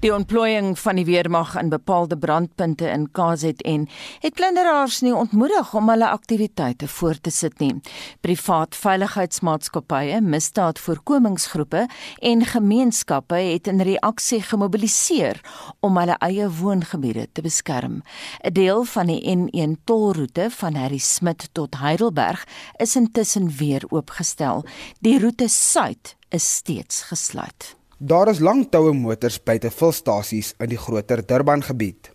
Die ontplooiing van die weermag in bepaalde brandpunte in KZN het plunderaars nie ontmoedig om hulle aktiwiteite voort te sit nie. Privaat veiligheidsmaatskappye, misdaadvoorkomingsgroepe en gemeenskappe het in reaksie gemobiliseer om hulle eie woongebiede te beskerm. 'n Deel van die N1 tolroete van Harry Smit tot Heidelberg is intussen weer oopgestel. Die roete suid is steeds gesluit. Daar is lang toue motors buite vulstasies in die groter Durban gebied.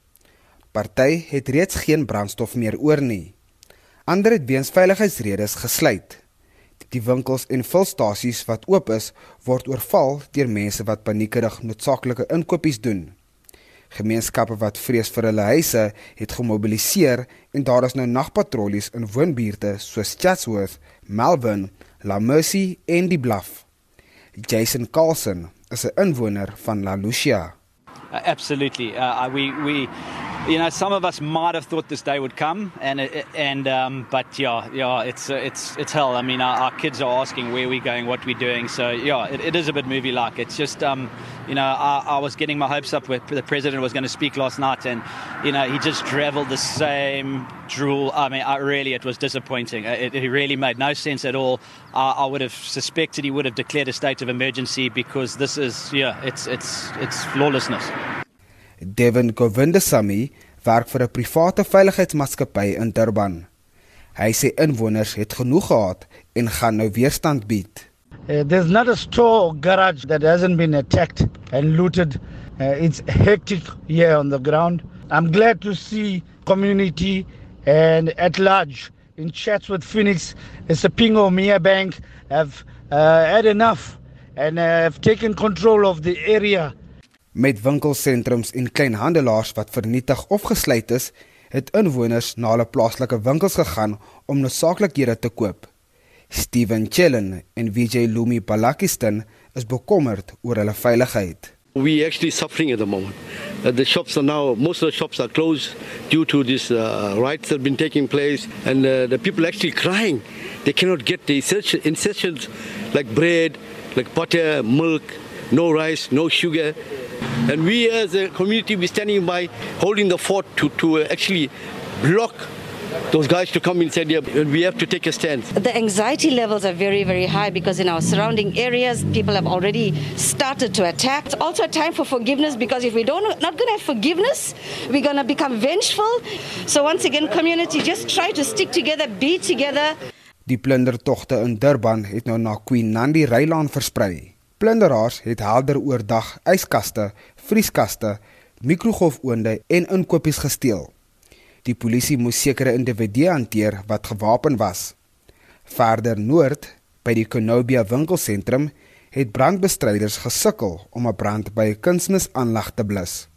Party het reeds geen brandstof meer oor nie. Ander het weens veiligheidsredes gesluit. Die winkels en vulstasies wat oop is, word oorval deur mense wat paniekerig noodsaaklike inkopies doen. Gemeenskappe wat vrees vir hulle huise het gemobiliseer en daar is nou nagpatrollies in woonbuurte soos Chatsworth, Melbourne, La Mercy en Die Bluff. Jason Carlson is 'n inwoner van La Lucia. Uh, absolutely. Uh, we we you know some of us might have thought this day would come and and um, but yeah yeah it's uh, it's it's hell. I mean our, our kids are asking where we're going, what we're doing. So yeah, it, it is a bit movie like. It's just um, you know I, I was getting my hopes up with the president was going to speak last night and you know he just traveled the same drool. I mean I really it was disappointing. It, it really made no sense at all. I, I would have suspected he would have declared a state of emergency because this is yeah it's it's it's lawlessness. Devin Govindasamy werk vir 'n private veiligheidsmaatskappy in Durban. Hy sê inwoners het genoeg gehad en gaan nou weerstand bied. Uh, there's not a store or garage that hasn't been attacked and looted. Uh, it's hectic here on the ground. I'm glad to see community and at large in chats with Phoenix, Sapingo Mia Bank have uh, had enough and uh, have taken control of the area Met winkelsentrums en kleinhandelaars wat vernietig of gesluit is, het inwoners na hulle plaaslike winkels gegaan om noodsaaklikhede te koop. Steven Chellen en VJ Lumi Palakistan is bekommerd oor hulle veiligheid. We actually suffering at the moment. Uh, the shops are now most of the shops are closed due to this uh, riots that have been taking place and uh, the people actually crying. They cannot get the essentials like bread, like butter, milk, no rice, no sugar. And we as a community, we're standing by holding the fort to, to uh, actually block those guys to come inside here and we have to take a stand. The anxiety levels are very, very high because in our surrounding areas, people have already started to attack. It's also a time for forgiveness because if we don't not going to have forgiveness, we're going to become vengeful. So once again, community, just try to stick together, be together. Die plundertogte in Durban het nou na Queen Nandi Reilaan versprei. Plunderaars het helder oordag yskaste, vrieskaste, mikrogolfoonde en inkopies gesteel. Die polisie moes sekere individue hanteer wat gewapen was. Verder noord, by die Konobia winkelsentrum, het brandbestryders gesukkel om 'n brand by 'n kunsmisaanleg te blus.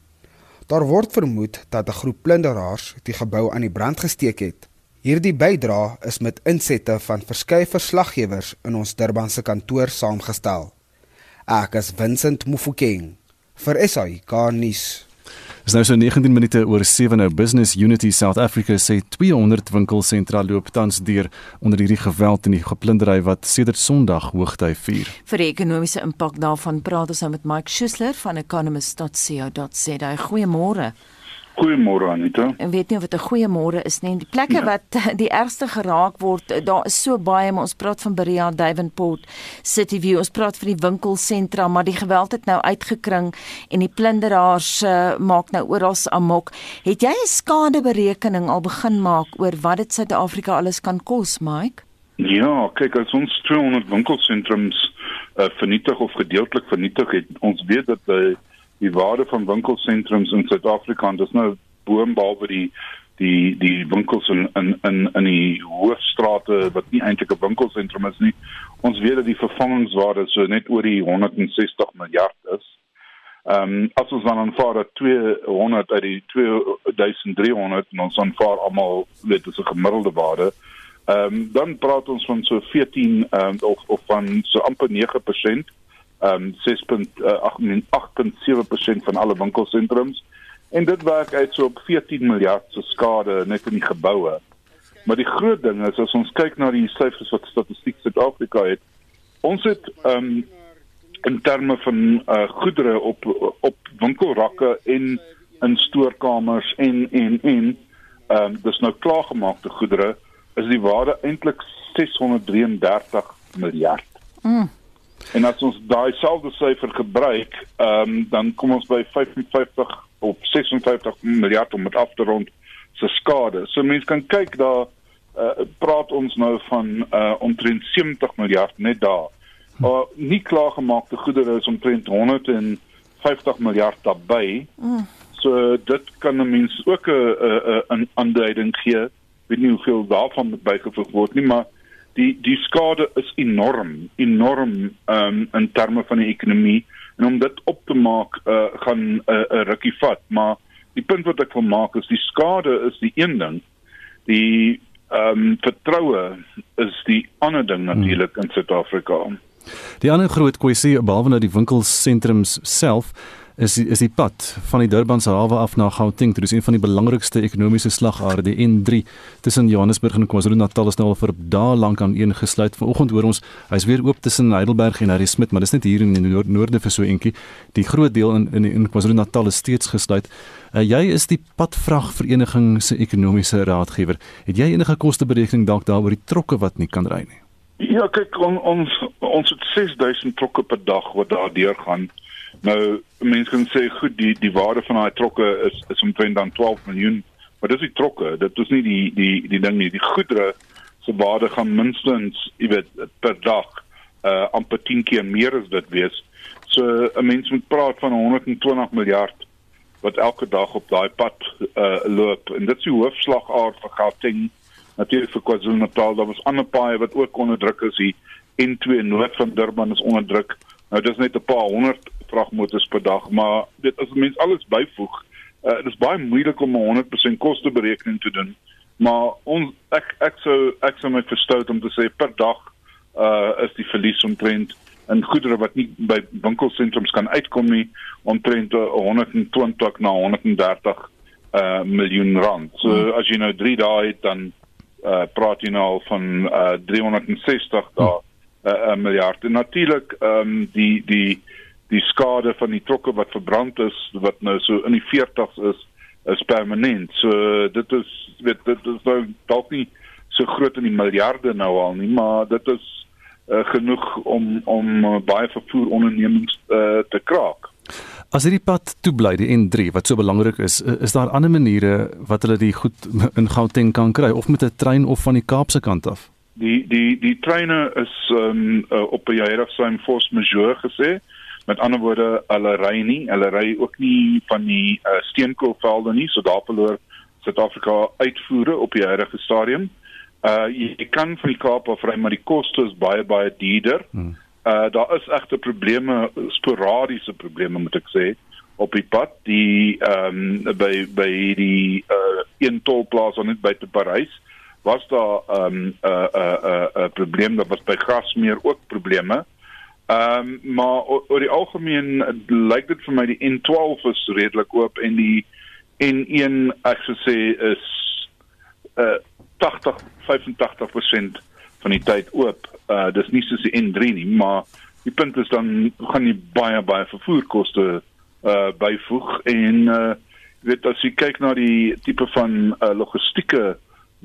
Daar word vermoed dat 'n groep plunderaars die gebou aan die brand gesteek het. Hierdie bydra is met insette van verskeie verslaggewers in ons Durbanse kantoor saamgestel. Ek is Vincent Mufokeng vir SAI Garnis. Dis nou so 19 minute oor 7 nou Business Unity South Africa sê 200 winkelsentra loop tans deur onder hierdie geweld en die geplundering wat sedert Sondag hoogtyd vier. Vir die ekonomiese impak daarvan praat ons nou met Mike Schuessler van economist.co.za. Goeiemôre. Goeiemôre Anita. En weet nie of dit 'n goeie môre is nie. Die plekke ja. wat die ergste geraak word, daar is so baie, maar ons praat van Berea, Devonport, Cityview, ons praat van die winkelsentra, maar die geweld het nou uitgekring en die plunderaars uh, maak nou oral amok. Het jy 'n skadeberekening al begin maak oor wat dit Suid-Afrika alles kan kos, Mike? Ja, kyk, as ons 200 winkelsentrums uh, vernietig of gedeeltelik vernietig het, ons weet dat by uh, die waarde van winkelsentrums in Suid-Afrika dis nou boonbehalwe die die die winkels in in in in die hoofstrate wat nie eintlik 'n winkelsentrum is nie. Ons weet dat die vervangingswaarde so net oor die 160 miljard is. Ehm um, as ons dan aanvaar dat 200 uit die 2300 en ons aanvaar almal weet dis 'n gemiddelde waarde. Ehm um, dan praat ons van so 14 ehm um, of of van so amper 9% um 6.8.7% van alle winkelsentrums en dit werk uit so op 14 miljard se skade net in die geboue. Maar die groot ding is as ons kyk na die syfers wat Statistiek Suid-Afrika het, ons het um in terme van uh goedere op op winkelrakke en in stoorkamers en en en ehm um, dis nou klaargemaakte goedere is die waarde eintlik 633 miljard. Mm. En as ons daai selfde syfer gebruik, ehm um, dan kom ons by 55 of 56 miljard om dit af te rond se skade. So mense kan kyk daar uh, praat ons nou van uh, omtrent 70 miljard net daar. Maar uh, nie klaargemaakte goedere is omtrent 150 miljard daarbey. Mm. So dit kan 'n mens ook 'n 'n aanduiding gee. Weet nie hoeveel daarvan bygevoeg word nie, maar die die skade is enorm, enorm um, in terme van die ekonomie en om dit op te maak uh, gaan 'n uh, uh, rukkie vat, maar die punt wat ek wil maak is die skade is die een ding. Die ehm um, vertroue is die ander ding natuurlik hmm. in Suid-Afrika. Die ander groot kwessie behalwe nou die winkelsentrums self is die, is die pad van die Durban se hawe af na Gauteng. Dit is een van die belangrikste ekonomiese slagare, die N3 tussen Johannesburg en KwaZulu-Natal is nou al vir dae lank aan een gesluit. Vanoggend hoor ons hy's weer oop tussen Heidelberg en Harry Smit, maar dis net hier in die noord noorde vir so eentjie. Die groot deel in in, in KwaZulu-Natal is steeds gesluit. Uh, jy is die padvragvereniging se ekonomiese raadgewer. Het jy enige kosteberekening dalk daaroor die trokke wat nie kan ry nie? Ja, kyk on, ons ons het 6000 trokke per dag wat daar deurgaan. Nou mense kan sê goed die die waarde van daai trokke is is omtrent dan 12 miljoen, maar dis die trokke, dit is nie die die die ding nie. Die goedere se waarde gaan minstens, jy weet, per dag uh amper 10 keer meer as dit wees. So 'n mens moet praat van 120 miljard wat elke dag op daai pad uh loop en dit is die hoofslagaar vir Gauteng. Natuurlik vir KwaZulu-Natal, daar was ander paaie wat ook onder druk is. Die N2 noord van Durban is onder druk. Nou dis net 'n paar honderd vragmotors per dag, maar dit as mens alles byvoeg, uh, dit is baie moeilik om 'n 100% kosteberekening te doen. Maar ons ek ek sou ek sou my verstout om te sê per dag uh is die verlies omtrent en goedere wat nie by winkelsentrums kan uitkom nie omtrent 120 na 130 uh miljoen rand. So hmm. as jy nou 3 dae het dan uh praat jy nou van uh 360 dae hmm. 'n uh, uh, miljard. En natuurlik ehm um, die die die skade van die trokke wat verbrand is wat nou so in die 40s is is permanent. So dit is weet dit is nou dalk nie so groot in die miljarde nou al nie, maar dit is uh, genoeg om om uh, baie vervoer ondernemings uh, te kraak. As hierdie pad toe bly die N3 wat so belangrik is, is daar ander maniere wat hulle die goed in Gauteng kan kry of met 'n trein of van die Kaapse kant af? Die die die treine is um, uh, op 'n jaar of so 'n force majeure gesê. Uh Met ander woorde, hulle ry nie, hulle ry ook nie van die uh, steenkoolvelde nie, so daar verloor Suid-Afrika uitvoere op die huidige stadium. Uh jy, jy kan van die Kaap af ry, maar die koste is baie baie duurder. Hmm. Uh daar is egte probleme, sporadiese probleme moet ek sê op die pad. Die ehm um, by by die uh een tolplaas on net buite Parys was daar ehm um, 'n uh, 'n uh, 'n uh, uh, probleem, daar was by Grasmeer ook probleme. Ehm um, maar oor die algemeen lyk dit vir my die N12 is redelik oop en die N1 ek sou sê is uh 80 85% van die tyd oop. Uh dis nie soos die N3 nie, maar die punt is dan gaan jy baie baie vervoerkoste uh byvoeg en uh weet as jy kyk na die tipe van uh, logistieke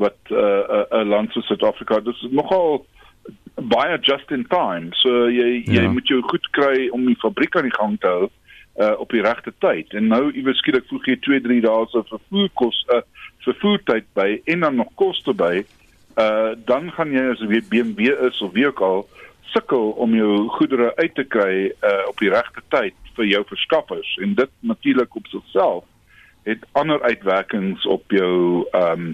wat 'n uh, uh, land soos Suid-Afrika, dis nogal baie just in time. So jy jy ja. moet jou goed kry om die fabriek aan die gang te hou uh op die regte tyd. En nou iewers skielik voeg jy 2, 3 dae se vervoerkos uh vervoertyd by en dan nog koste by. Uh dan gaan jy as jy BMW is of wie ook al sukkel om jou goedere uit te kry uh op die regte tyd vir jou verskaffers en dit natuurlik op sigself het ander uitwerkings op jou ehm um,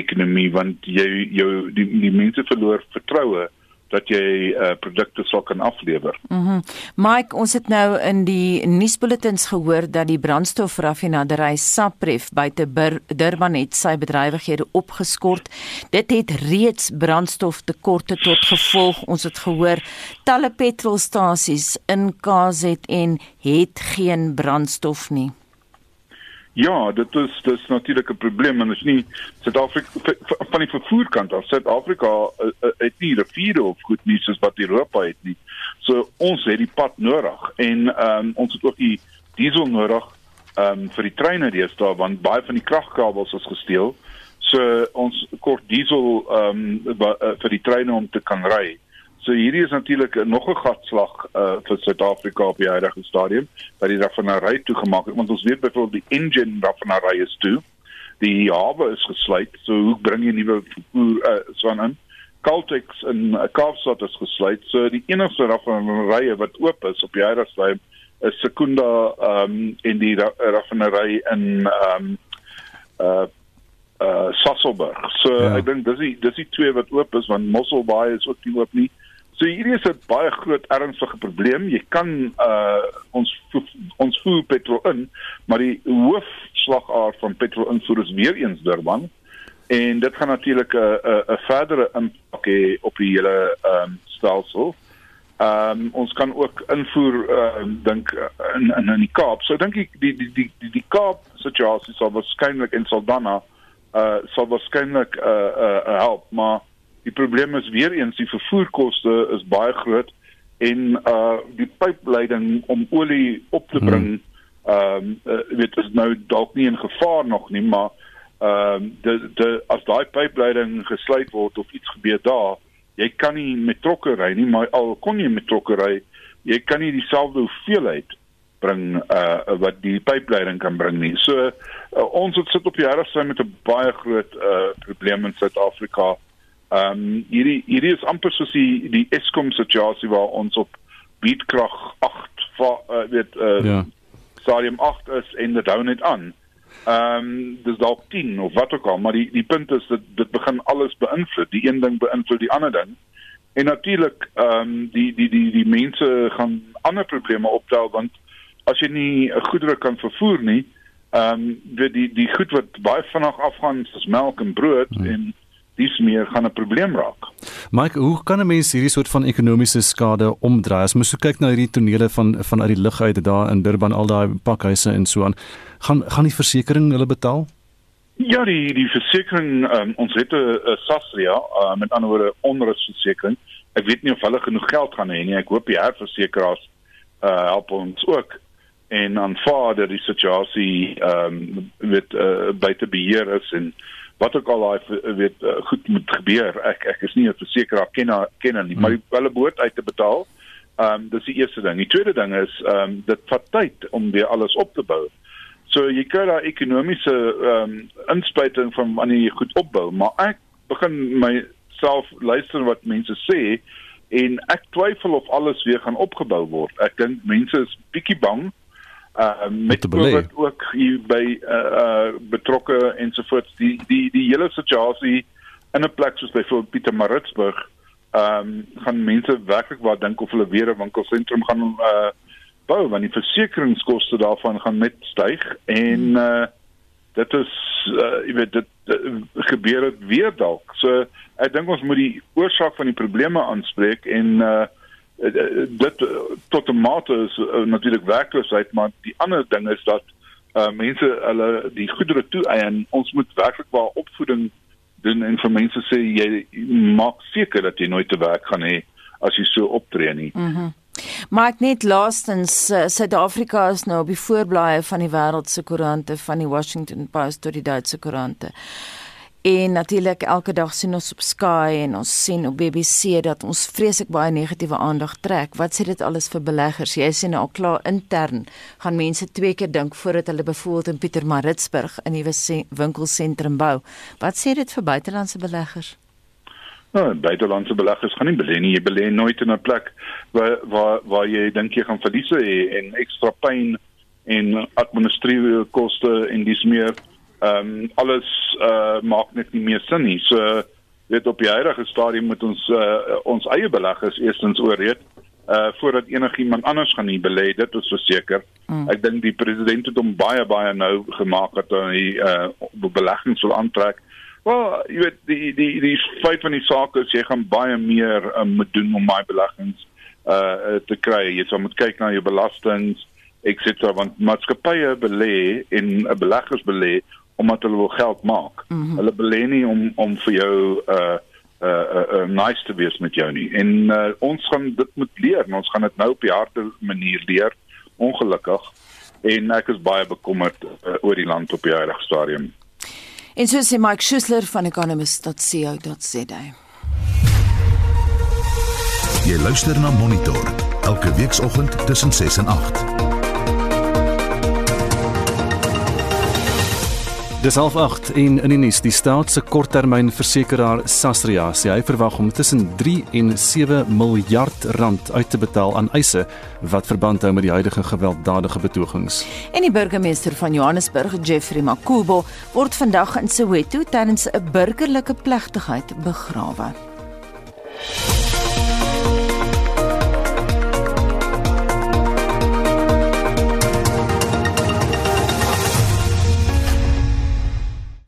ekonomie want jy jou die, die mense verloor vertroue dat jy uh, produkte sal kan aflewer. Mhm. Mm Mike, ons het nou in die nuusbulletins gehoor dat die brandstofraffinaderry Sapref buite Durban het sy bedrywighede opgeskort. Dit het reeds brandstoftekorte tot gevolg. Ons het gehoor talle petrolstasies in KZN het geen brandstof nie. Ja, dit is dis natuurlik 'n probleem en is nie Suid-Afrika van die vervoerkant af. Suid-Afrika uh, uh, het nie riviere of goed nie soos wat Europa het nie. So ons het die pad nodig en um, ons het ook die diesel nodig um, vir die treine deesdae want baie van die kragkabels is gesteel. So ons kort diesel um, vir die treine om te kan ry. So hierdie is natuurlik nog 'n gatslag uh, vir Suid-Afrika op die huidige stadium wat die raffinery toegemaak het want ons weet byvoorbeeld die engine raffinery is toe. Die hawe is gesluit. So hoe bring jy nuwe vervoer uh, so aan? Caltex in uh, Kaapstad is gesluit. So die enigste raffinery wat oop is op die huidige stadium is Secunda um, in die ra raffinery in um, uh uh Sasselburg. So ja. ek dink dis die dis die twee wat oop is want Mossel Bay is ook nie oop nie. So hierdie is 'n baie groot ernstige probleem. Jy kan uh ons ons voer petrol in, maar die hoofslagaar van petrol invoer is weer eens Durban. En dit gaan natuurlik 'n 'n 'n verdere impak hê op die hele ehm um, stelsel. Ehm um, ons kan ook invoer uh dink in, in in die Kaap. So dink ek die die die die, die Kaap situasie sal waarskynlik in Saldanha uh sal waarskynlik uh, uh help, maar Die probleem is weer eens die vervoerkoste is baie groot en uh die pypleiding om olie op te bring hmm. ehm um, uh, weet is nou dalk nie in gevaar nog nie maar ehm um, de de as daai pypleiding gesluit word of iets gebeur daar jy kan nie met trokke ry nie maar al kon jy met trokke ry jy kan nie dieselfde hoeveelheid bring uh wat die pypleiding kan bring nie so uh, ons sit op die harde met 'n baie groot uh probleem in Suid-Afrika Ehm um, hierdie hierdie is amper soos die die Eskom situasie waar ons op beatkrag 8 va, uh, weet uh, ja. stadium 8 is en dit hou net aan. Ehm um, dis dalk 10 of wat ook al, maar die die punt is dat dit begin alles beïnvloed. Die een ding beïnvloed die ander ding. En natuurlik ehm um, die die die die mense gaan ander probleme optel want as jy nie goedere kan vervoer nie, ehm um, die die die goed wat baie vinnig afgaan soos melk en brood hmm. en dis meer gaan 'n probleem raak. Mike, hoe kan 'n mens hierdie soort van ekonomiese skade omdraai? As mens so kyk na hierdie tonele van van uit die lug uit daar in Durban al daai pakhuise en so aan, gaan gaan die versekerings hulle betaal? Ja, die die versekerings um, ons het 'n Sasria uh, met ander woorde onrusversekering. Ek weet nie of hulle genoeg geld gaan hê nie. Ek hoop die herversekeraars uh, help ons ook en aanvaar dat die situasie ehm um, met uh, buite beheer is en wat ook al daai weet uh, goed moet gebeur. Ek ek is nie 'n versekeraar kenner kenner nie, hmm. maar hulle behoort uit te betaal. Ehm um, dis die eerste ding. Die tweede ding is ehm um, dit vat tyd om weer alles op te bou. So jy kry daai ekonomiese ehm um, inspuiting van wanneer jy goed opbou, maar ek begin myself luister wat mense sê en ek twyfel of alles weer gaan opgebou word. Ek dink mense is bietjie bang uh met COVID ook hier by uh, uh betrokke ensovoorts. Die die die hele situasie in 'n plek soos byvoorbeeld Pietermaritzburg ehm um, gaan mense werklik waar dink of hulle weer 'n winkelsentrum gaan uh bou want die versekeringskoste daarvan gaan net styg en hmm. uh dit is uh jy weet dit uh, gebeur dit weer dalk. So ek dink ons moet die oorsaak van die probleme aanspreek en uh dit eh, tot 'n mate is uh, natuurlik werkloosheid maar die ander ding is dat uh, mense hulle die goedere toe eien ons moet werklik waar opvoeding doen en vir mense sê jy maak seker dat jy nooit te werk gaan hê as jy so optree nie. Mhm. Mm maar ek net laastens Suid-Afrika is nou op die voorblaaie van die wêreld se koerante van die Washington Post tot die Duitse koerante. En natuurlik elke dag sien ons op Sky en ons sien op BBC dat ons vreeslik baie negatiewe aandag trek. Wat sê dit alles vir beleggers? Jy sien nou al klaar intern gaan mense twee keer dink voordat hulle byvoorbeeld in Pietermaritzburg 'n nuwe winkelsentrum bou. Wat sê dit vir buitelandse beleggers? Nou, buitelandse beleggers gaan nie belê nie. Jy belê nooit in 'n plek waar waar waar jy dink jy gaan verliese hê en ekstra pyn en administratiewe koste en dis meer ehm um, alles uh maak net nie meer sin nie. So weet op die huidige stadium moet ons uh ons eie beleggers eerstens ooreed uh voordat enigiemand anders gaan nie belê dit is verseker. Mm. Ek dink die president het hom baie baie nou gemaak dat hy uh beleggings wil aantrek. Wel, jy weet die die die feit van die saak is jy gaan baie meer um, moet doen om my beleggings uh te kry. Jy sal moet kyk na jou belastings etc want maatskappye belê en beleggers belê omdat hulle wil geld maak. Mm -hmm. Hulle belê nie om om vir jou uh uh, uh, uh nice te wees met jou nie. En uh, ons gaan dit moet leer. Ons gaan dit nou op die harde manier leer. Ongelukkig en ek is baie bekommerd uh, oor die land op die huidige stadium. En so sê Mike Schuessler van economist.co.za. Jy luister na Monitor elke weekoggend tussen 6 en 8. Dis half 8 en in die nuus, die staat se korttermynversekeraar Sasria sê hy verwag om tussen 3 en 7 miljard rand uit te betaal aan eise wat verband hou met die huidige gewelddadige betogings. En die burgemeester van Johannesburg, Jeffrey Makubo, word vandag in Soweto tydens 'n burgerlike plegtigheid begrawe.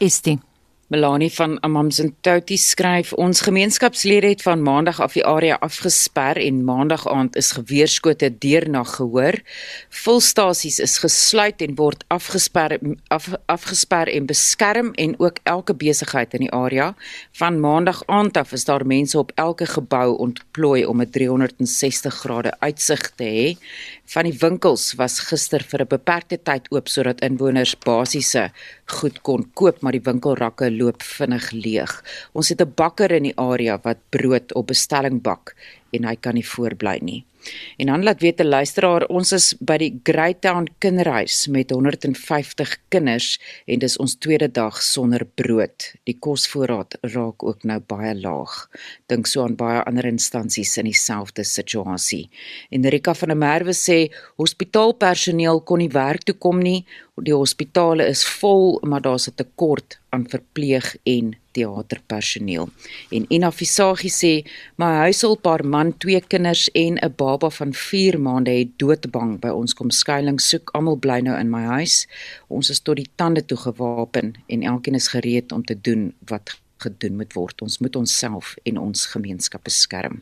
Estie Melanie van Amamsentouti skryf ons gemeenskapslede het van maandag af die area afgesper en maandag aand is geweerskote deurnag gehoor. Volstasies is gesluit en word afgesper af, afgesper en beskerm en ook elke besigheid in die area. Van maandag aand af is daar mense op elke gebou ontplooi om 'n 360 grade uitsig te hê. Van die winkels was gister vir 'n beperkte tyd oop sodat inwoners basiese goed kon koop, maar die winkelrakke loop vinnig leeg. Ons het 'n bakker in die area wat brood op bestelling bak en hy kan nie voorbly nie. En dan laat weet 'n luisteraar, ons is by die Greytown Kinderhuis met 150 kinders en dis ons tweede dag sonder brood. Die kosvoorraad raak ook nou baie laag. Dink so aan baie ander instansies in dieselfde situasie. En Rika van der Merwe sê hospitaalpersoneel kon nie werk toe kom nie. Die hospitale is vol, maar daar's 'n tekort aan verpleeg en teaterpersoneel. En Ina Visagie sê my huishulppaar man, twee kinders en 'n baba van 4 maande het doodbang by ons kom skuilings soek. Almal bly nou in my huis. Ons is tot die tande toe gewapen en elkeen is gereed om te doen wat gedoen moet word. Ons moet onsself en ons gemeenskap beskerm.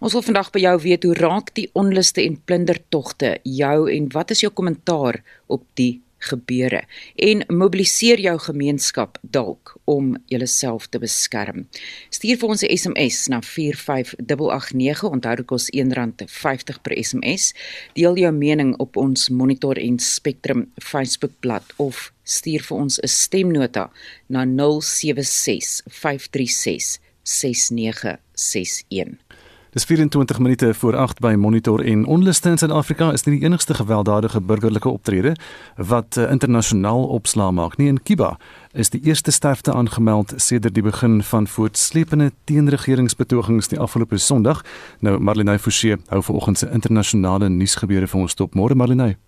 Ons wil vandag by jou weet hoe raak die onluste en plundertogte jou en wat is jou kommentaar op die gebeure en mobiliseer jou gemeenskap dalk om jouself te beskerm. Stuur vir ons 'n SMS na 45889 onthou dit kos R1.50 per SMS. Deel jou mening op ons Monitor en Spectrum Facebookblad of stuur vir ons 'n stemnota na 076 536 6961. Dis 24 minute voor 8 by Monitor en onluste in Suid-Afrika is nie die enigste gewelddadige burgerlike optrede wat uh, internasionaal opslaa maak nie. In Kiba is die eerste sterfte aangemeld sedert die begin van voortsleepende teenregeringsbetogings die afgelope Sondag. Nou Marlenae Forsie hou vanoggend se internasionale nuusgebeure vir ons top. Môre Marlenae.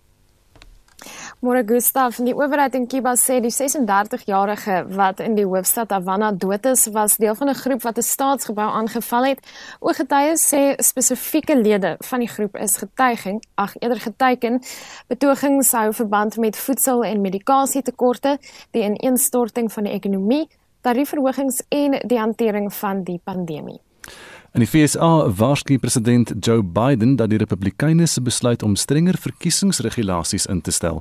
Môre Gustav, die owerheid in Kiba sê die 36-jarige wat in die hoofstad Havana dood is, was deel van 'n groep wat 'n staatsgebou aangeval het. Ooggetuies sê spesifieke lede van die groep is getuiging, ag eerder geteken, betogings hou verband met voedsel- en medikasietekorte, die ineenstorting van die ekonomie, tariefverhogings en die hantering van die pandemie. In die FSA waarsku president Joe Biden dat die Republikeine se besluit om strenger verkiesingsregulasies in te stel,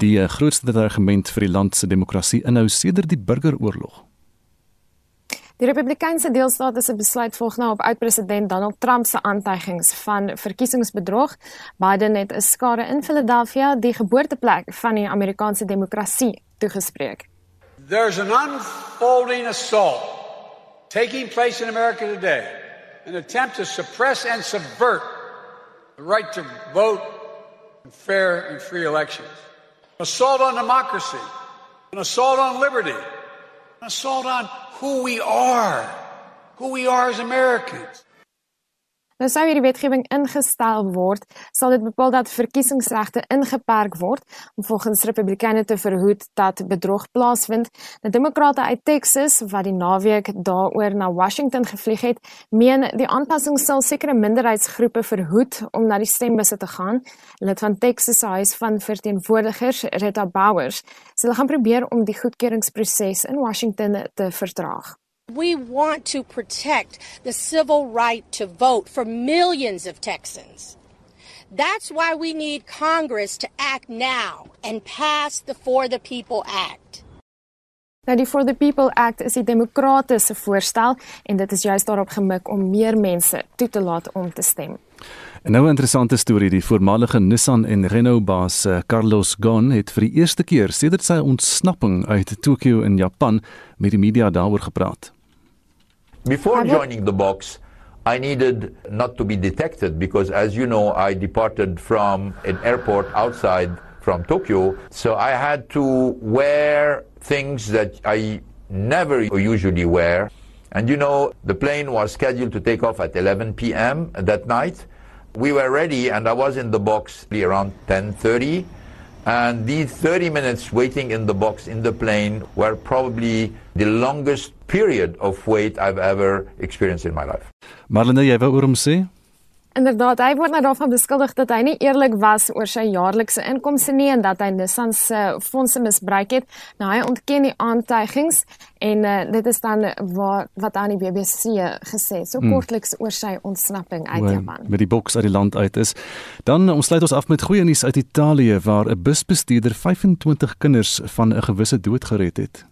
die eh, grootste argument vir die land se demokrasie inhou sedert die burgeroorlog. Die Republikeinse deelstaat se besluit volg nou op oud-president Donald Trump se aantuigings van verkiesingsbedrog. Biden het 'n skare in Philadelphia, die geboorteplek van die Amerikaanse demokrasie, toegespreek. There's an unfolding assault taking place in America today an attempt to suppress and subvert the right to vote in fair and free elections. An assault on democracy, an assault on liberty, an assault on who we are, who we are as Americans. Nou sou hierdie wetgewing ingestel word, sal dit bepaal dat verkiesingsregte ingeperk word om volgens Republikeine te verhoed dat bedrog plaasvind. Die Demokrate uit Texas wat die naweek daaroor na Washington gevlieg het, meen die aanpassing sal sekere minderheidsgroepe verhoed om na die stembusse te gaan. Lid van Texas se Huis van Verteenwoordigers, Rita Bowers, sê hulle gaan probeer om die goedkeuringsproses in Washington te vertraag. We want to protect the civil right to vote for millions of Texans. That's why we need Congress to act now and pass the For the People Act. Nou die For the People Act is 'n demokratiese voorstel en dit is juist daarop gemik om meer mense toe te laat om te stem. En nou 'n interessante storie, die voormalige Nissan en Renault baas eh, Carlos Ghosn het vir die eerste keer sedert sy ontsnapping uit Tokio in Japan met die media daaroor gepraat. Before joining the box, I needed not to be detected because as you know, I departed from an airport outside from Tokyo, so I had to wear things that I never usually wear. And you know, the plane was scheduled to take off at 11 p.m. that night. We were ready and I was in the box around 10:30 and these 30 minutes waiting in the box in the plane were probably the longest period of wait I've ever experienced in my life. Marlene, jy wou oor hom sê? Inderdaad, hy word nou daarvan beskuldig dat hy nie eerlik was oor sy jaarlikse inkomste nie en dat hy Nissan se fondse misbruik het. Nou hy ontken die aantuigings en uh, dit is dan wat wat aan die BBC gesê so hmm. kortliks oor sy ontsnapping uit Japan. Met die boks uit die land uit is. Dan ons sluit ons af met goeie nuus uit Italië waar 'n busbestuurder 25 kinders van 'n gewisse dood gered het.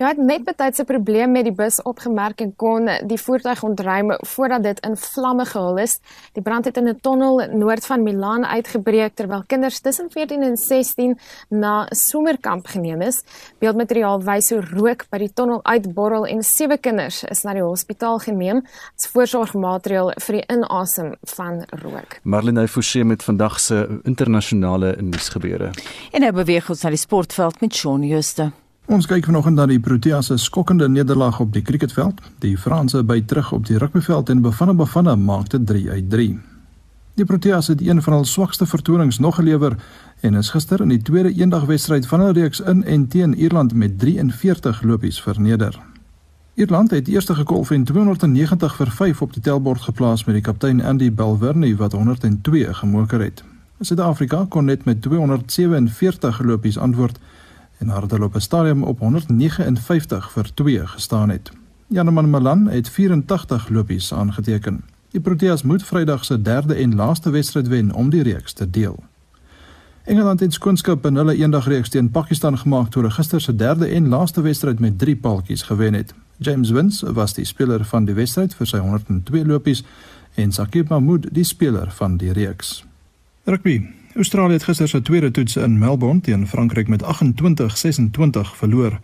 Ja, het net betyds 'n probleem met die bus opgemerk en kon die voertuig ontruim voordat dit in vlamme gehul is. Die brand het in 'n tonnel noord van Milaan uitgebreek terwyl kinders tussen 14 en 16 na 'n somerkamp geneem is. Beeldmateriaal wys hoe rook by die tonnel uitborrel en sewe kinders is na die hospitaal geneem as voorsorgmaatreël vir die inasem van rook. Marlene Forsie met vandag se internasionale nuusgebeure. En nou beweeg ons na die sportveld met Shaun Schuster. Ons kyk vanoggend na die Proteas se skokkende nederlaag op die cricketveld. Die Franse by terug op die rugbyveld en Bafana Bafana maak dit 3 uit 3. Die Proteas het een van hul swakste vertonings nog gelewer en is gister in die tweede eendagwedstryd van hulle reeks in en teen Ierland met 43 lopies verneder. Ierland het eerste gekolf en 290 vir 5 op die tellbord geplaas met die kaptein Andy Balverne wat 102 gemoker het. Suid-Afrika kon net met 247 lopies antwoord en nadat op 'n stadium op 159 vir 2 gestaan het. Janeman Malan het 84 lopies aangeteken. Die Proteas moet Vrydag se derde en laaste wedstryd wen om die reeks te deel. Engeland het skoonskap in hulle eendagreeks teen Pakistan gemaak toe hulle gister se derde en laaste wedstryd met 3 paltjies gewen het. James Wins was die speler van die wedstryd vir sy 102 lopies en Sakib Mahmood die speler van die reeks. Rugby Australië het gister sy tweede toets in Melbourne teen Frankryk met 28-26 verloor.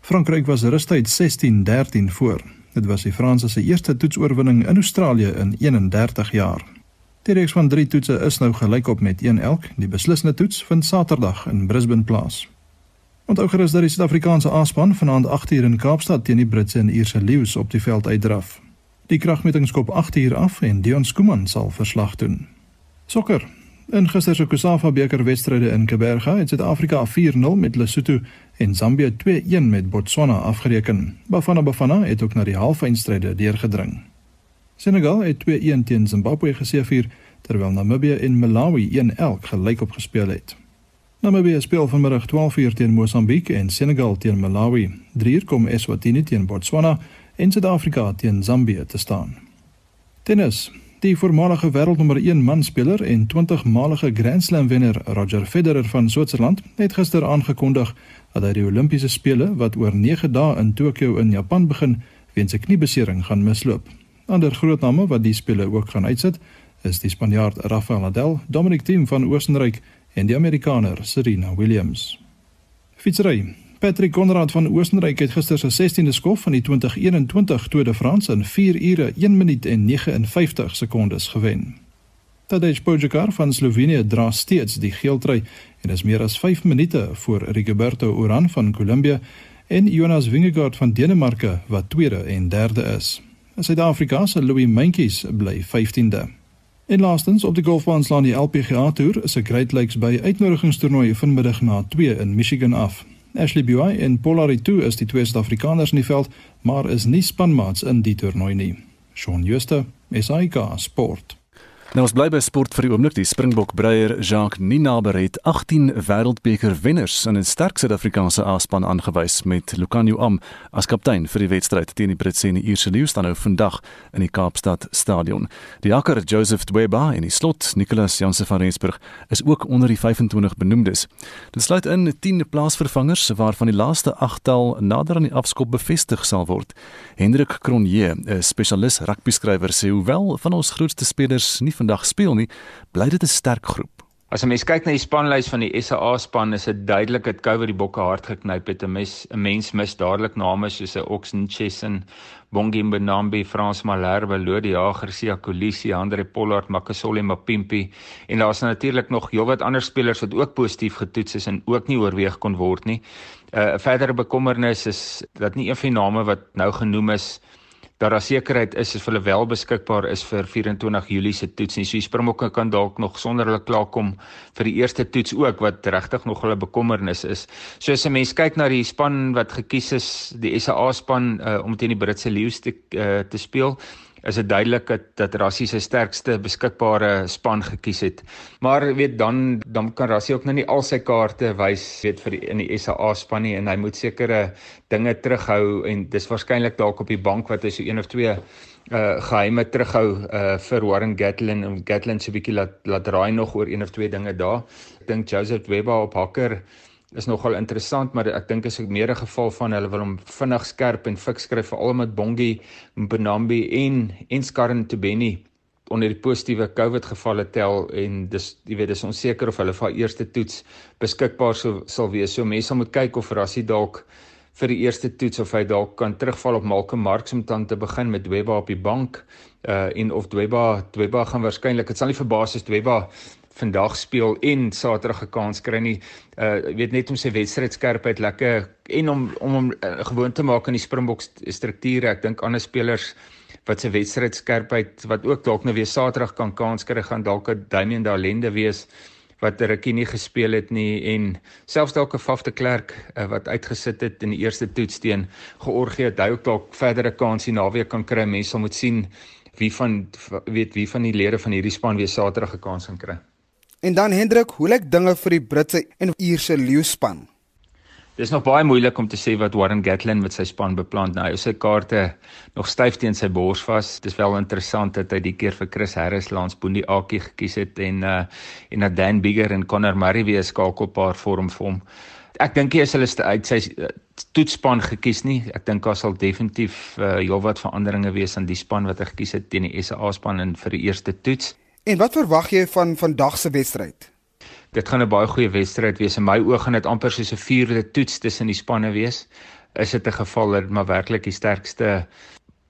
Frankryk was rustig 16-13 voor. Dit was die Franse se eerste toetsoorwinning in Australië in 31 jaar. Die reeks van 3 toetse is nou gelykop met 1 elk. Die beslissende toets vind Saterdag in Brisbane plaas. Onthou gerus dat die Suid-Afrikaanse A-span vanaand 8uur in Kaapstad teen die Britse en Ierse leeu's op die veld uitdraf. Die kragmeting skop 8uur af en Dion Skuman sal verslag doen. Sokker. In gister se Kusafa beker wedstryde in Kaberga het Suid-Afrika 4-0 met Lesotho en Zambië 2-1 met Botswana afgereken. Bafana Bafana het ook na die halfeindstryde deurgedring. Senegal het 2-1 teen Zimbabwe geseëvier terwyl Namibië en Malawi 1-1 gelyk op gespeel het. Namibië speel vanmiddag 12:00 teen Mosambiek en Senegal teen Malawi. 3:00 kom Eswatini teen Botswana en Suid-Afrika teen Zambië te staan. Tennis Die voormalige wêreldnommer 1 manspeler en 20-malige Grand Slam wenner Roger Federer van Switserland het gister aangekondig dat hy die Olimpiese spele wat oor 9 dae in Tokio in Japan begin, weens 'n kniebesering gaan misloop. Ander groot name wat die spele ook gaan uitsit, is die Spanjaard Rafael Nadal, Dominic Thiem van Oostenryk en die Amerikaner Serena Williams. Fietsry Patrick Conrad van Oostenryk het gister sy 16de skof van die 2021 Tour de France in 4 ure 1 minuut en 59 sekondes gewen. Tadej Pogačar van Slovenië dra steeds die geeltrui en is meer as 5 minute voor Rigoberto Urán van Kolumbie en Jonas Vingegaard van Denemarke wat tweede en derde is. Suid-Afrika se Louis Mentjes bly 15de. En laastens op die golfbaan slaan die LPGA Tour se Great Lakes by uitnodigingstoernooi vanmiddag na 2 in Michigan af. Ashley Buy en Polaritu is die twee Suid-Afrikaners in die veld, maar is nie spanmaats in die toernooi nie. Shaun Schuster, SAK Sport. Nou ons bly by sport vir die oomblik. Die Springbok breier Jacques Ninaber het 18 wêreldbeker wenners in 'n sterk Suid-Afrikaanse A-span aangewys met Lucanio Am as kaptein vir die wedstryd teen die Britse en die Ierse leeu's dan nou vandag in die Kaapstad Stadion. Die akker Joseph Dweba en die slot Nicolas Janse van Rensburg is ook onder die 25 benoemdes. Dit sluit in 10 plaasvervangers waarvan die laaste 8tal nader aan die afskop bevestig sal word. Hendrik Cronje, 'n spesialis rugby skrywer sê hoewel van ons grootste spelers nie vandag speel nie, bly dit 'n sterk groep. As 'n mens kyk na die spanlys van die SA span, is dit duidelik dat COVID die bokke hard geknyp het. 'n Mens 'n mens mis dadelik name soos 'n Oxen Chessen, Bongi Mbonambi, Frans Malherbe, Lodi Jager, Sia Kolisi, Andre Pollard, Makasole Mapimpi en daar's natuurlik nog heelwat ander spelers wat ook positief getoets is en ook nie oorweeg kon word nie. 'n uh, Verdere bekommernis is dat nie een van die name wat nou genoem is dat daar sekerheid is of hulle wel beskikbaar is vir 24 Julie se toets nie. So die Springbokke kan dalk nog sonder hulle klaarkom vir die eerste toets ook wat regtig nog hulle bekommernis is. So as 'n mens kyk na die span wat gekies is, die SA span uh, om teen die Britse Lions te uh, te speel, is dit duidelik dat dat Rassie sy sterkste beskikbare span gekies het. Maar weet dan dan kan Rassie ook nou nie al sy kaarte wys weet vir die, in die SA span nie en hy moet sekere dinge terughou en dis waarskynlik dalk op die bank wat hy so een of twee uh geheime terughou uh vir Warren Gatlin en Gatlin se bietjie laat laat draai nog oor een of twee dinge daar. Ek dink Joseph Webber op hakker is nogal interessant, maar ek dink is 'n geval van hulle wil hom vinnig skerp en fiks skryf veral met Bongi, Mbenambi en en Skarren Tobeni onder die positiewe COVID gevalle tel en dis jy weet dis onseker of hulle vir haar eerste toets beskikbaar sou sal wees. So mense moet kyk of Rassie dalk vir die eerste toets of hy dalk kan terugval op Malcolm Marx om dan te begin met Dweba op die bank uh en of Dweba Dweba gaan waarskynlik dit sal nie verbaas as Dweba vandag speel en Saterdag 'n kans kry nie. Uh weet net om sy wedstrydskerpheid lekker en om om hom uh, gewoon te maak in die Springbok strukture. Ek dink ander spelers wat se wedstrydskerpheid wat ook dalk nou weer Saterdag kan kans kry gaan dalk 'n Damian Dalende wees wat 'n rukkie nie gespeel het nie en selfs dalk 'n Faf de Klerk uh, wat uitgesit het in die eerste toets teen Georgië, hy ook dalk verdere kans hier naweek kan kry. Mense sal moet sien wie van weet wie van die lede van hierdie span weer Saterdag 'n kans kan kry. En dan Hendrik, hoe lyk dinge vir die Britse en Ierse leeuspan? Dis nog baie moeilik om te sê wat Warren Gatlin met sy span beplan nou. Hy se kaarte nog styf teen sy bors vas. Dis wel interessant dat hy die keer vir Chris Harris langs Boondie Aki gekies het en uh en dat Dan Bigger en Connor Murray weer skakelpaar vorm vir hom. Ek dink hy is hulle uit sy uh, toetsspan gekies nie. Ek dink daar sal definitief uh heelwat veranderinge wees aan die span wat hy gekies het teen die SA span in vir die eerste toets. En wat verwag jy van vandag se wedstryd? Dit gaan 'n baie goeie wedstryd wees. In my oë gaan dit amper soos 'n vierde toets tussen die spanne wees. Is dit 'n geval dat maar werklik die sterkste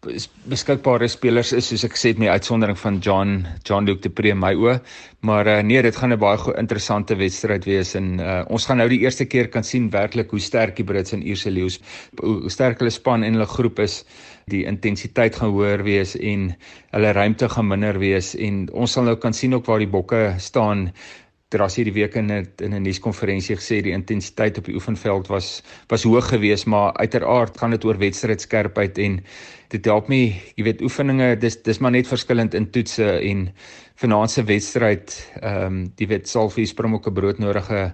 beskikbare spelers is soos ek het met uitsondering van John John Luke de Pre my oë. Maar uh, nee dit gaan 'n baie interessante wedstryd wees en uh, ons gaan nou die eerste keer kan sien werklik hoe sterk die Brits en Ierse leeu's hoe sterk hulle span en hulle groep is. Die intensiteit gaan hoër wees en hulle ruimte gaan minder wees en ons sal nou kan sien ook waar die bokke staan Terras hierdie week in 'n in 'n nuuskonferensie gesê die intensiteit op die oefenveld was was hoog geweest maar uiteraard gaan dit oor wedstrydskerpheid en dit help my jy weet oefeninge dis dis maar net verskillend in toetse en vanaand se wedstryd ehm um, jy weet sal vir Springbokke broodnodige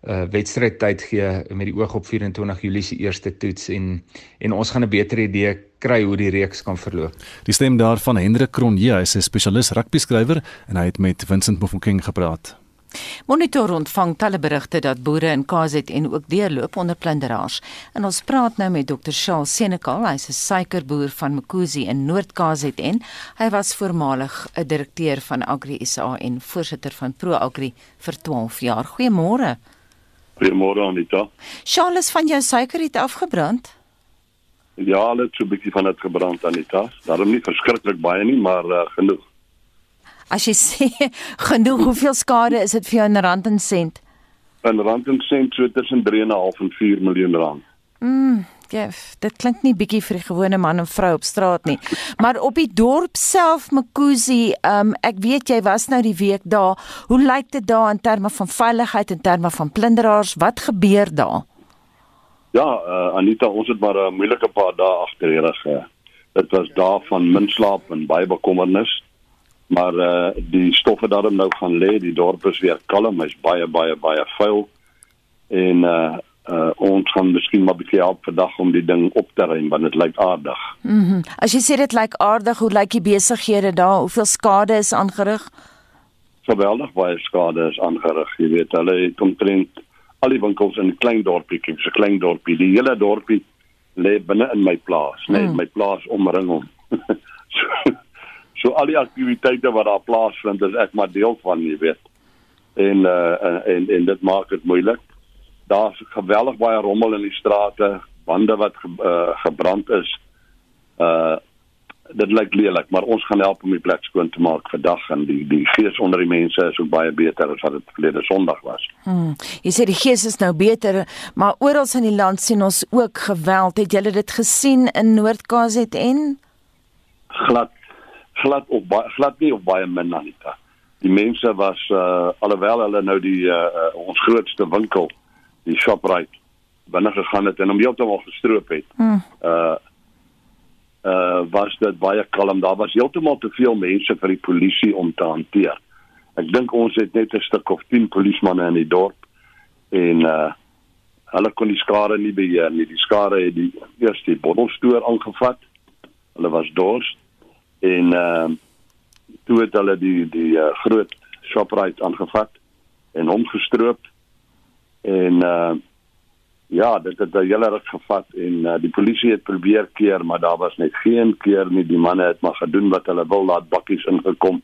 uh wedstrydtyd gee met die oog op 24 Julie se eerste toets en en ons gaan 'n beter idee kry hoe die reeks kan verloop. Die stem daarvan Hendrik Cronje, hy is 'n spesialis rugby skrywer en hy het met Vincent Mofokeng gepraat. Monitor ontvang talle berigte dat boere in KZN ook deurloop onder plunderaars. En ons praat nou met Dr. Charles Senekal, hy's 'n suikerboer van Mkuzi in Noord-KZN. Hy was voormalig 'n direkteur van Agri SA en voorsitter van Pro Agri vir 12 jaar. Goeiemôre. Goeiemôre Anita. Charles van jou suiker het afgebrand? Ja, dit so 'n bietjie van dit gebrand Anita. Daarom nie verskriklik baie nie, maar uh, genoeg. As jy sê genoeg, hoeveel skade is dit vir jou in rand en sent? In rand en sent so tussen 3.5 en 4 miljoen rand. Mm, gef, dit klink nie bietjie vir die gewone man en vrou op straat nie. Maar op die dorp self Mkuzi, um, ek weet jy was nou die week daar. Hoe lyk dit daar in terme van veiligheid en terme van plunderaars? Wat gebeur daar? Ja, uh, Anita, ons het maar 'n moeilike paar dae agter die rug. Uh. Dit was dae van min slaap en baie bekommernis Maar uh die stoffe daarom nou gaan lê, die dorp is weer kalm, is baie baie baie vuil. En uh uh ons gaan miskien maar 'n bietjie help vandag om die ding op te ruim want dit lyk aardig. Mhm. Mm As jy sê dit lyk aardig, hoe lyk die besighede daar? Hoeveel skade is aangerig? Geweldig baie skade is aangerig. Jy weet, hulle het omtrent al die winkels in 'n klein dorpie, so 'n klein dorpie. Die hele dorpie lê binne in my plaas, net mm. my plaas omring hom. so, so al die aktiwiteite wat daar plaasvind, is ek maar deel van, jy weet. En uh en en dit maak dit moeilik daar's geweldig baie rommel in die strate, bande wat ge, uh, gebrand is. Uh dit lyk lelik, maar ons gaan help om die plek skoon te maak vandag en die die gees onder die mense is ook baie beter as wat dit verlede Sondag was. Hmm. Jy sê die gees is nou beter, maar oral in die land sien ons ook geweld. Het julle dit gesien in Noord-KZN? Glad glad op baie glad nie op baie min Anita. Die mense was uh alhoewel hulle nou die uh, ons grootste winkel die Shoprite binne gegaan het en hom heeltemal gestroop het. Hmm. Uh uh was dit baie kalm. Daar was heeltemal te veel mense vir die polisie om te hanteer. Ek dink ons het net 'n stuk of 10 polismanne in die dorp en uh hulle kon die skare nie beheer nie. Die skare het die eerste bottelstoer aangevat. Hulle was dors en uh toe het hulle die die uh, groot Shoprite aangevat en hom gestroop en uh ja, dit het 'n hele ruk gevat en uh, die polisie het probeer keer, maar daar was net geen keer nie. Die manne het maar gedoen wat hulle wil, laat bakkies ingekom.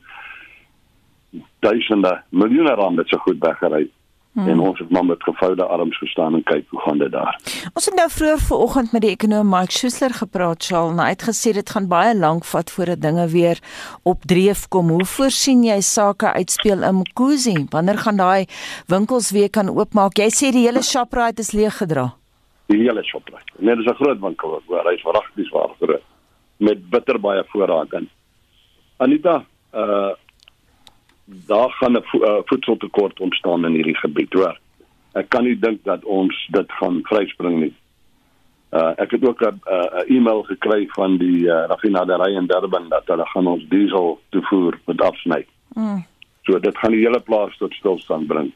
Duisende, miljoene rande het so goed weggery. Hmm. En ons het maar met gevoude arms gestaan en kyk hoe gaan dit daar. Ons het nou vroeër vanoggend met die ekonom Mike Schuessler gepraat, Charles, en hy het gesê dit gaan baie lank vat voordat dinge weer op dreef kom. Hoe voorsien jy sake uitspeel in Mkuzi? Wanneer gaan daai winkels weer kan oopmaak? Jy sê die hele Shoprite is leeg gedra. Die hele Shoprite. Nee, dis 'n groot winkel waar hy verragtig waar groot met bitter baie voorraad in. Anita, uh daar gaan 'n vo uh, voedseltekort ontstaan in hierdie gebied, hoor. Ek kan nie dink dat ons dit gaan vryspring nie. Uh ek het ook 'n uh, e-mail gekry van die uh, raffinaderry in Durban dat hulle gaan ons diesel toevoer met afsny. Mm. So dit gaan die hele plaas tot stilstand bring.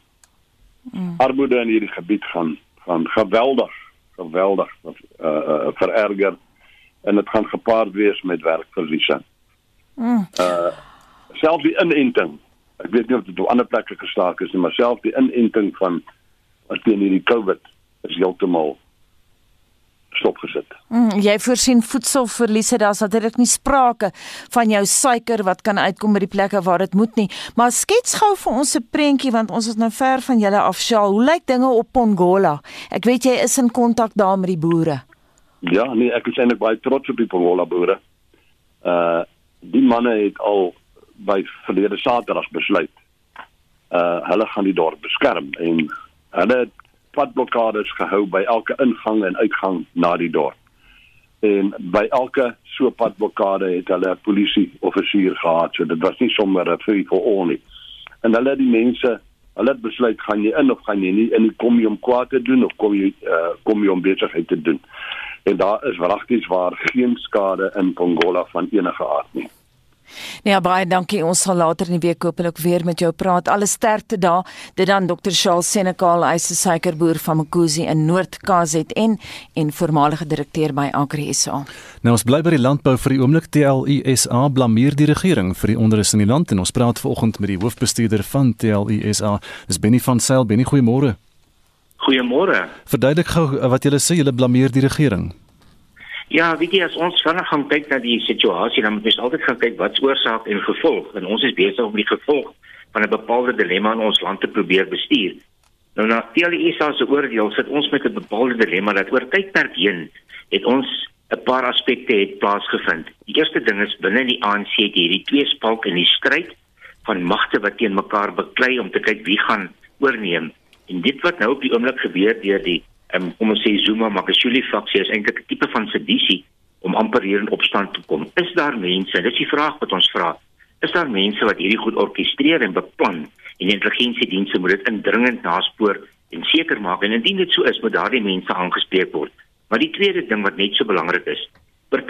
Mm. Armoede in hierdie gebied gaan gaan geweldig, geweldig uh, uh vererger en dit gaan gepaard wees met werkverliese. Mm. Uh selfs die inenting ek weet nie of dit op ander plekke gestaak is nie, maar self die inenting van teen hierdie COVID is heeltemal stopgesit. Mm, jy voorsien voedselverliese, daar's natuurlik nie sprake van jou suiker wat kan uitkom by die plekke waar dit moet nie. Maar skets gou vir ons 'n prentjie want ons is nou ver van julle af, Shaal. Hoe lyk dinge op Pongola? Ek weet jy is in kontak daar met die boere. Ja, nee, ek is eintlik baie trots op die Pongola boere. Uh die manne het al by verlede Saterdag besluit. Uh hulle gaan die dorp beskerm en hulle het padblokkades gehou by elke ingang en uitgang na die dorp. En by elke so padblokkade het hulle 'n polisie offisier gehad. So dit was nie sommer 'n free for all nie. En hulle die mense, hulle het besluit gaan jy in of gaan jy nie in die kom jy om kwaad te doen of kom jy uh kom jy om besigheid te doen. En daar is wragtig waar geen skade in Pongola van enige aard nie. Nee, baie dankie. Ons sal later in die week hopelik weer met jou praat. Alle sterkte daar. Dit dan Dr. Charles Senekal, hy 'n suikerboer van Mkuzi in Noord-KZN en voormalige direkteur by Agri SA. Nou ons bly by die landbou vir die oomblik. TLISA blameer die regering vir die onrus in die land en ons praat vanoggend met die hoofbestuurder van TLISA. Dis Benny van Sail. Benny, goeiemôre. Goeiemôre. Verduidelik gou wat julle sê julle blameer die regering. Ja, weet jy as ons vinnig gaan kyk na die situasie, dan moet ons altyd gaan kyk wat's oorsaak en gevolg. En ons is besig om die gevolg van 'n bepaalde dilemma in ons land te probeer bestuur. Nou na TLISA se oordeel sit ons met 'n bepaalde dilemma dat oor tydperk heen het ons 'n paar aspekte het plaasgevind. Die eerste ding is binne die ANC het hierdie twee spalk in die stryd van magte wat teen mekaar beklei om te kyk wie gaan oorneem. En dit wat nou op die oomblik gebeur deur die um, om ons sê Zuma Makashule faksie is eintlik 'n tipe van sedisie om amper hier in opstand te kom. Is daar mense, dis die vraag wat ons vra. Is daar mense wat hierdie goed orkestreer en beplan en die intelligensiedienste moet dit indringend naspoor en seker maak en indien dit so is, moet daardie mense aangespreek word. Maar die tweede ding wat net so belangrik is,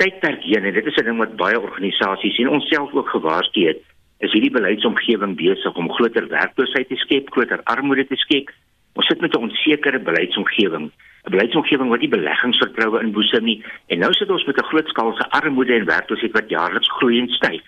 tydperk heen en dit is 'n ding wat baie organisasies en onsself ook gewaarsku het, is hierdie beleidsomgewing besig om groter werkloosheid te skep, groter armoede te skep. Ons sit met 'n onsekere beleidsomgewing, 'n beleidsomgewing wat nie beleggingsvertroue inboesem nie en nou sit ons met 'n grootskaalse armoede en werkloosheid wat jaarliks groei en styg.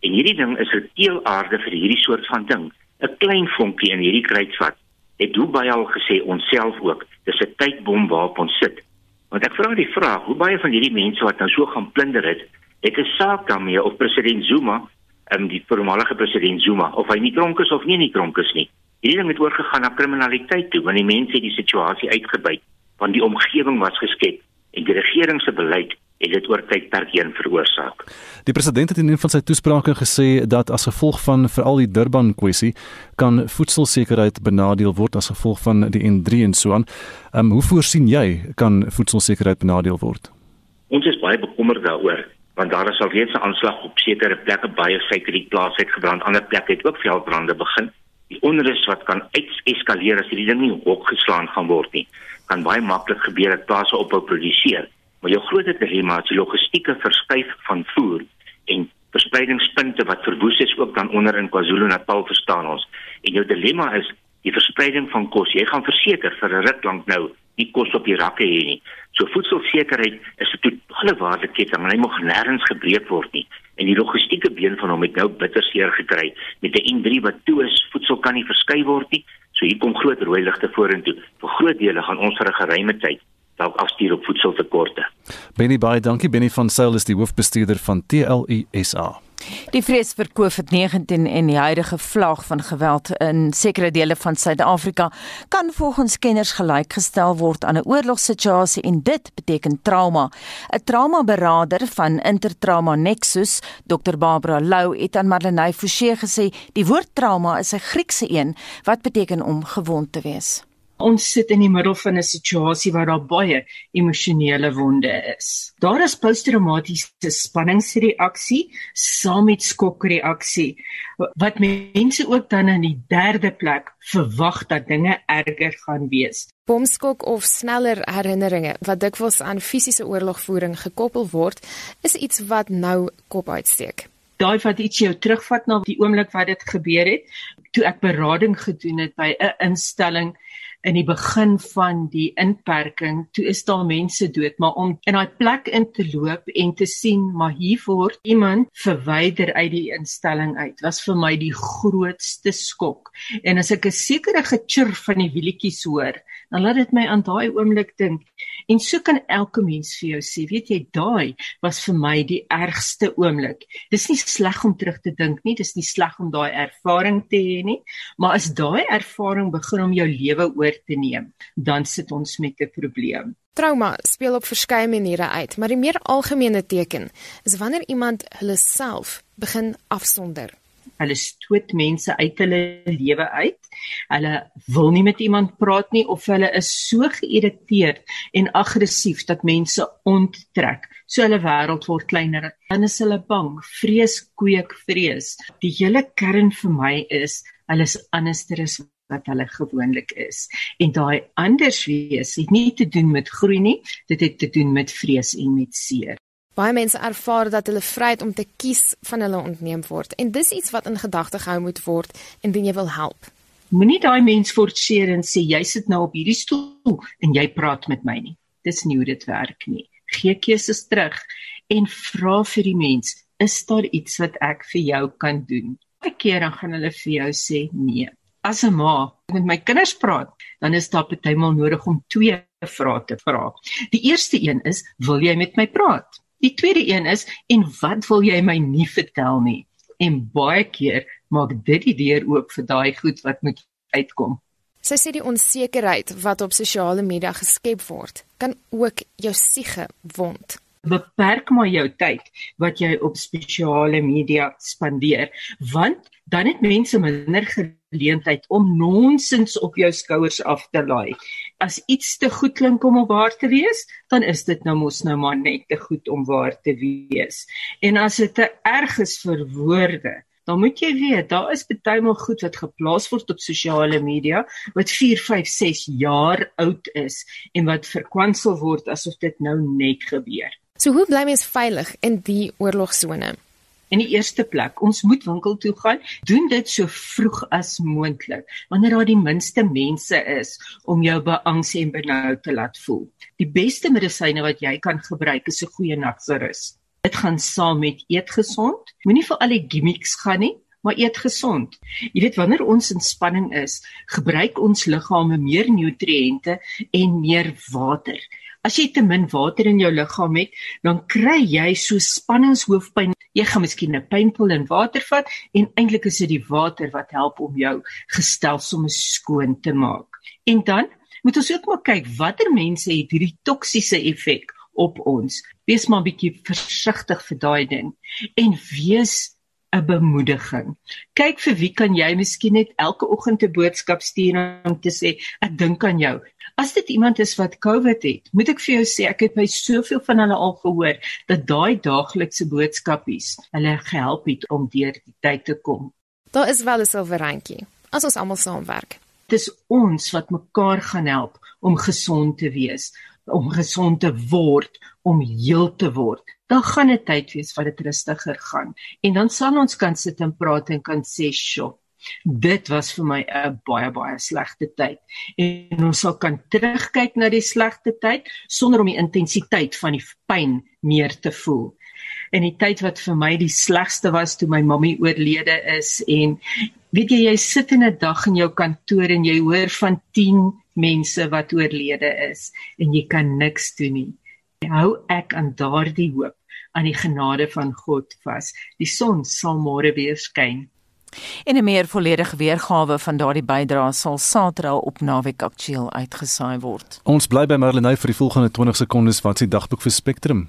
En hierdie ding is 'n teelaarde vir hierdie soort van ding. 'n Klein vonkie in hierdie kruitvat het Dubai al gesê onsself ook, dis 'n tydbom waarop ons sit. Want ek vra die vraag, hoe baie van hierdie mense wat nou so gaan plunder het, het 'n saak daarmee of president Zuma, ehm um, die voormalige president Zuma, of hy nie dronk is of nie nie dronk is nie. Hierdie het oorgegaan na kriminaliteit toe, want die mense het die situasie uitgebuit, want die omgewing was geskep en die regering se beleid het dit oor tydperk heen veroorsaak. Die president het in een van sy toesprake gesê dat as gevolg van veral die Durban kwessie kan voedselsekerheid benadeel word as gevolg van die N3 en so aan. Ehm um, hoe voorsien jy kan voedselsekerheid benadeel word? Ons is baie bekommerd daaroor want daar is alreeds 'n aanslag op sekere plekke baie suikerriet plaas het gebrand, ander plekke het ook veldbrande begin. Die onrus wat kan uiteskaleer as hierdie ding nie opgeslaan gaan word nie, kan baie maklik gebeur dat plase ophou produseer Maar jou groot dilemma is die logistieke verskuif van voer en verspreidingspunte wat verwoes is ook dan onder in KwaZulu-Natal verstaan ons. En jou dilemma is die verspreiding van kos. Jy gaan verseker vir 'n ruk lank nou nie kos op die rakke hê nie. So voedselsekerheid is 'n totale waardeketting en hy mag nêrens gebreek word nie. En die logistieke been van hom het nou bitter seer gekry met 'n N3 wat toe is, voedsel kan nie verskuif word nie. So hier kom groot rooi ligte vorentoe. Vir groot dele gaan ons vir 'n geruime tyd dalk afstuur op voedseltekorte. Benny Bey, dankie Benny van Sail is die hoofbestuurder van TLUSA. Die vrees vir COVID-19 en die huidige vlaag van geweld in sekere dele van Suid-Afrika kan volgens kenners gelykgestel word aan 'n oorlogssituasie en dit beteken trauma. 'n Traumaberader van Intertrauma Nexus, Dr Barbara Lou, het aan Marlenae Forsie gesê die woord trauma is 'n Griekse een wat beteken om gewond te wees. Ons sit in die middel van 'n situasie waar daar baie emosionele wonde is. Daar is posttraumatiese spanningsreaksie saam met skokreaksie wat mense ook dan in die derde plek verwag dat dinge erger gaan wees. Bomskok of sneller herinneringe wat dikwels aan fisiese oorlogvoering gekoppel word, is iets wat nou kop uitsteek. Daai wat iets jou terugvat na die oomblik wat dit gebeur het, toe ek berading gedoen het by 'n instelling in die begin van die inperking, toe is daar mense dood, maar om in daai plek in te loop en te sien maar hier word iemand verwyder uit die instelling uit, was vir my die grootste skok. En as ek 'n sekere gechur van die wielietjies hoor, dan laat dit my aan daai oomblik dink. En so kan elke mens vir jou sê, weet jy, daai was vir my die ergste oomblik. Dis nie sleg om terug te dink nie, dis nie sleg om daai ervaring te hê nie, maar as daai ervaring begin om jou lewe oor te neem, dan sit ons met 'n probleem. Trauma speel op verskeie maniere uit, maar die meer algemene teken is wanneer iemand hulle self begin afsonder. Hulle stoot mense uit hulle lewe uit. Hulle wil nie met iemand praat nie of hulle is so geïrriteerd en aggressief dat mense onttrek. So hulle wêreld word kleiner. Dan is hulle bang, vrees kweek vrees. Die hele kern vir my is hulle is anderster as wat hulle gewoonlik is. En daai anders wees het nie te doen met groei nie, dit het te doen met vrees en met seer. Baie mense ervaar dat hulle vryheid om te kies van hulle ontneem word en dis iets wat in gedagte gehou moet word indien jy wil help. Moenie daai mens forceer en sê jy sit nou op hierdie stoel en jy praat met my nie. Dis nie hoe dit werk nie. Gee keuses terug en vra vir die mens, is daar iets wat ek vir jou kan doen? 'n Keer dan gaan hulle vir jou sê nee as 'n ma met my kinders praat, dan is daar partymal nodig om twee vrae te vra. Die eerste een is, wil jy met my praat? Die tweede een is, en wat wil jy my nie vertel nie? En baie keer maak dit die deur oop vir daai goed wat moet uitkom. Sy sê die onsekerheid wat op sosiale media geskep word, kan ook jou siege wond beperk maar jou tyd wat jy op spesiale media spandeer want dan het mense minder geleentheid om nonsens op jou skouers af te laai. As iets te goed klink om waar te wees, dan is dit nou mos nou maar net te goed om waar te wees. En as dit te erg is vir woorde, dan moet jy weet, daar is baie maal goed wat geplaas word op sosiale media wat 4, 5, 6 jaar oud is en wat verkwansel word asof dit nou net gebeur. So hoe bly mens veilig in die oorlogsone? In die eerste plek, ons moet winkel toe gaan. Doen dit so vroeg as moontlik, wanneer daar die minste mense is om jou beangs en benoud te laat voel. Die beste medisyne wat jy kan gebruik is 'n goeie nagterus. Dit gaan saam met eet gesond. Moenie vir al die gimmicks gaan nie maar eet gesond. Jy weet wanneer ons in spanning is, gebruik ons liggame meer nutriënte en meer water. As jy te min water in jou liggaam het, dan kry jy so spanningshoofpyn. Jy gaan miskien 'n pynpil en water vat en eintlik is dit die water wat help om jou gestel sommer skoon te maak. En dan moet ons ook maar kyk watter mense het hierdie toksiese effek op ons. Wees maar 'n bietjie versigtig vir daai ding en wees 'n bemoediging. Kyk vir wie kan jy miskien net elke oggend 'n boodskap stuur om te sê ek dink aan jou. As dit iemand is wat COVID het, moet ek vir jou sê ek het by soveel van hulle al gehoor dat daai daaglikse boodskapies hulle gehelp het om deur die tyd te kom. Daar is wel 'n silwerrandjie as ons almal saamwerk. Dit is ons wat mekaar gaan help om gesond te wees, om gesond te word, om heel te word dan gaan dit tyd wees wat dit rustiger gaan en dan sal ons kan sit en praat en kan sê sjo dit was vir my 'n baie baie slegte tyd en ons sal kan terugkyk na die slegte tyd sonder om die intensiteit van die pyn meer te voel en die tyd wat vir my die slegste was toe my mammie oorlede is en weet jy jy sit in 'n dag in jou kantoor en jy hoor van 10 mense wat oorlede is en jy kan niks doen nie hou ek aan daardie hoop aan die genade van God vas. Die son sal môre weer skyn. En 'n meer volledige weergawe van daardie bydrae sal Saterdag op Naweek Aktueel uitgesaai word. Ons bly by Marlenae vir die volgende 20 sekondes wat se dagboek vir Spectrum.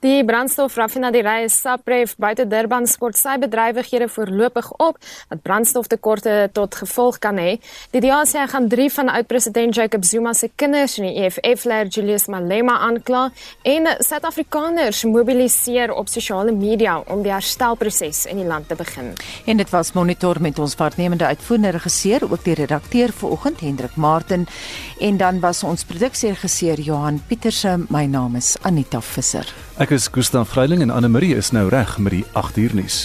Die brandstofraffinaderye Sapref buite Durban skort sy bedrywighede voorlopig op wat brandstoftekorte tot gevolg kan hê. Die DA sê hy gaan 3 van oud-president Jacob Zuma se kinders in die EFF-leier Julius Malema aankla en Suid-Afrikaners mobiliseer op sosiale media om die herstelproses in die land te begin. En dit was monitor met ons waarnemende uitvoerende regisseur, ook die redakteur vanoggend Hendrik Martin en dan was ons produksieregisseur Johan Pieterse. My naam is Anita Visser. Ek is Gustav Vreiling en Anne Marie is nou reg met die 8 uur nuus.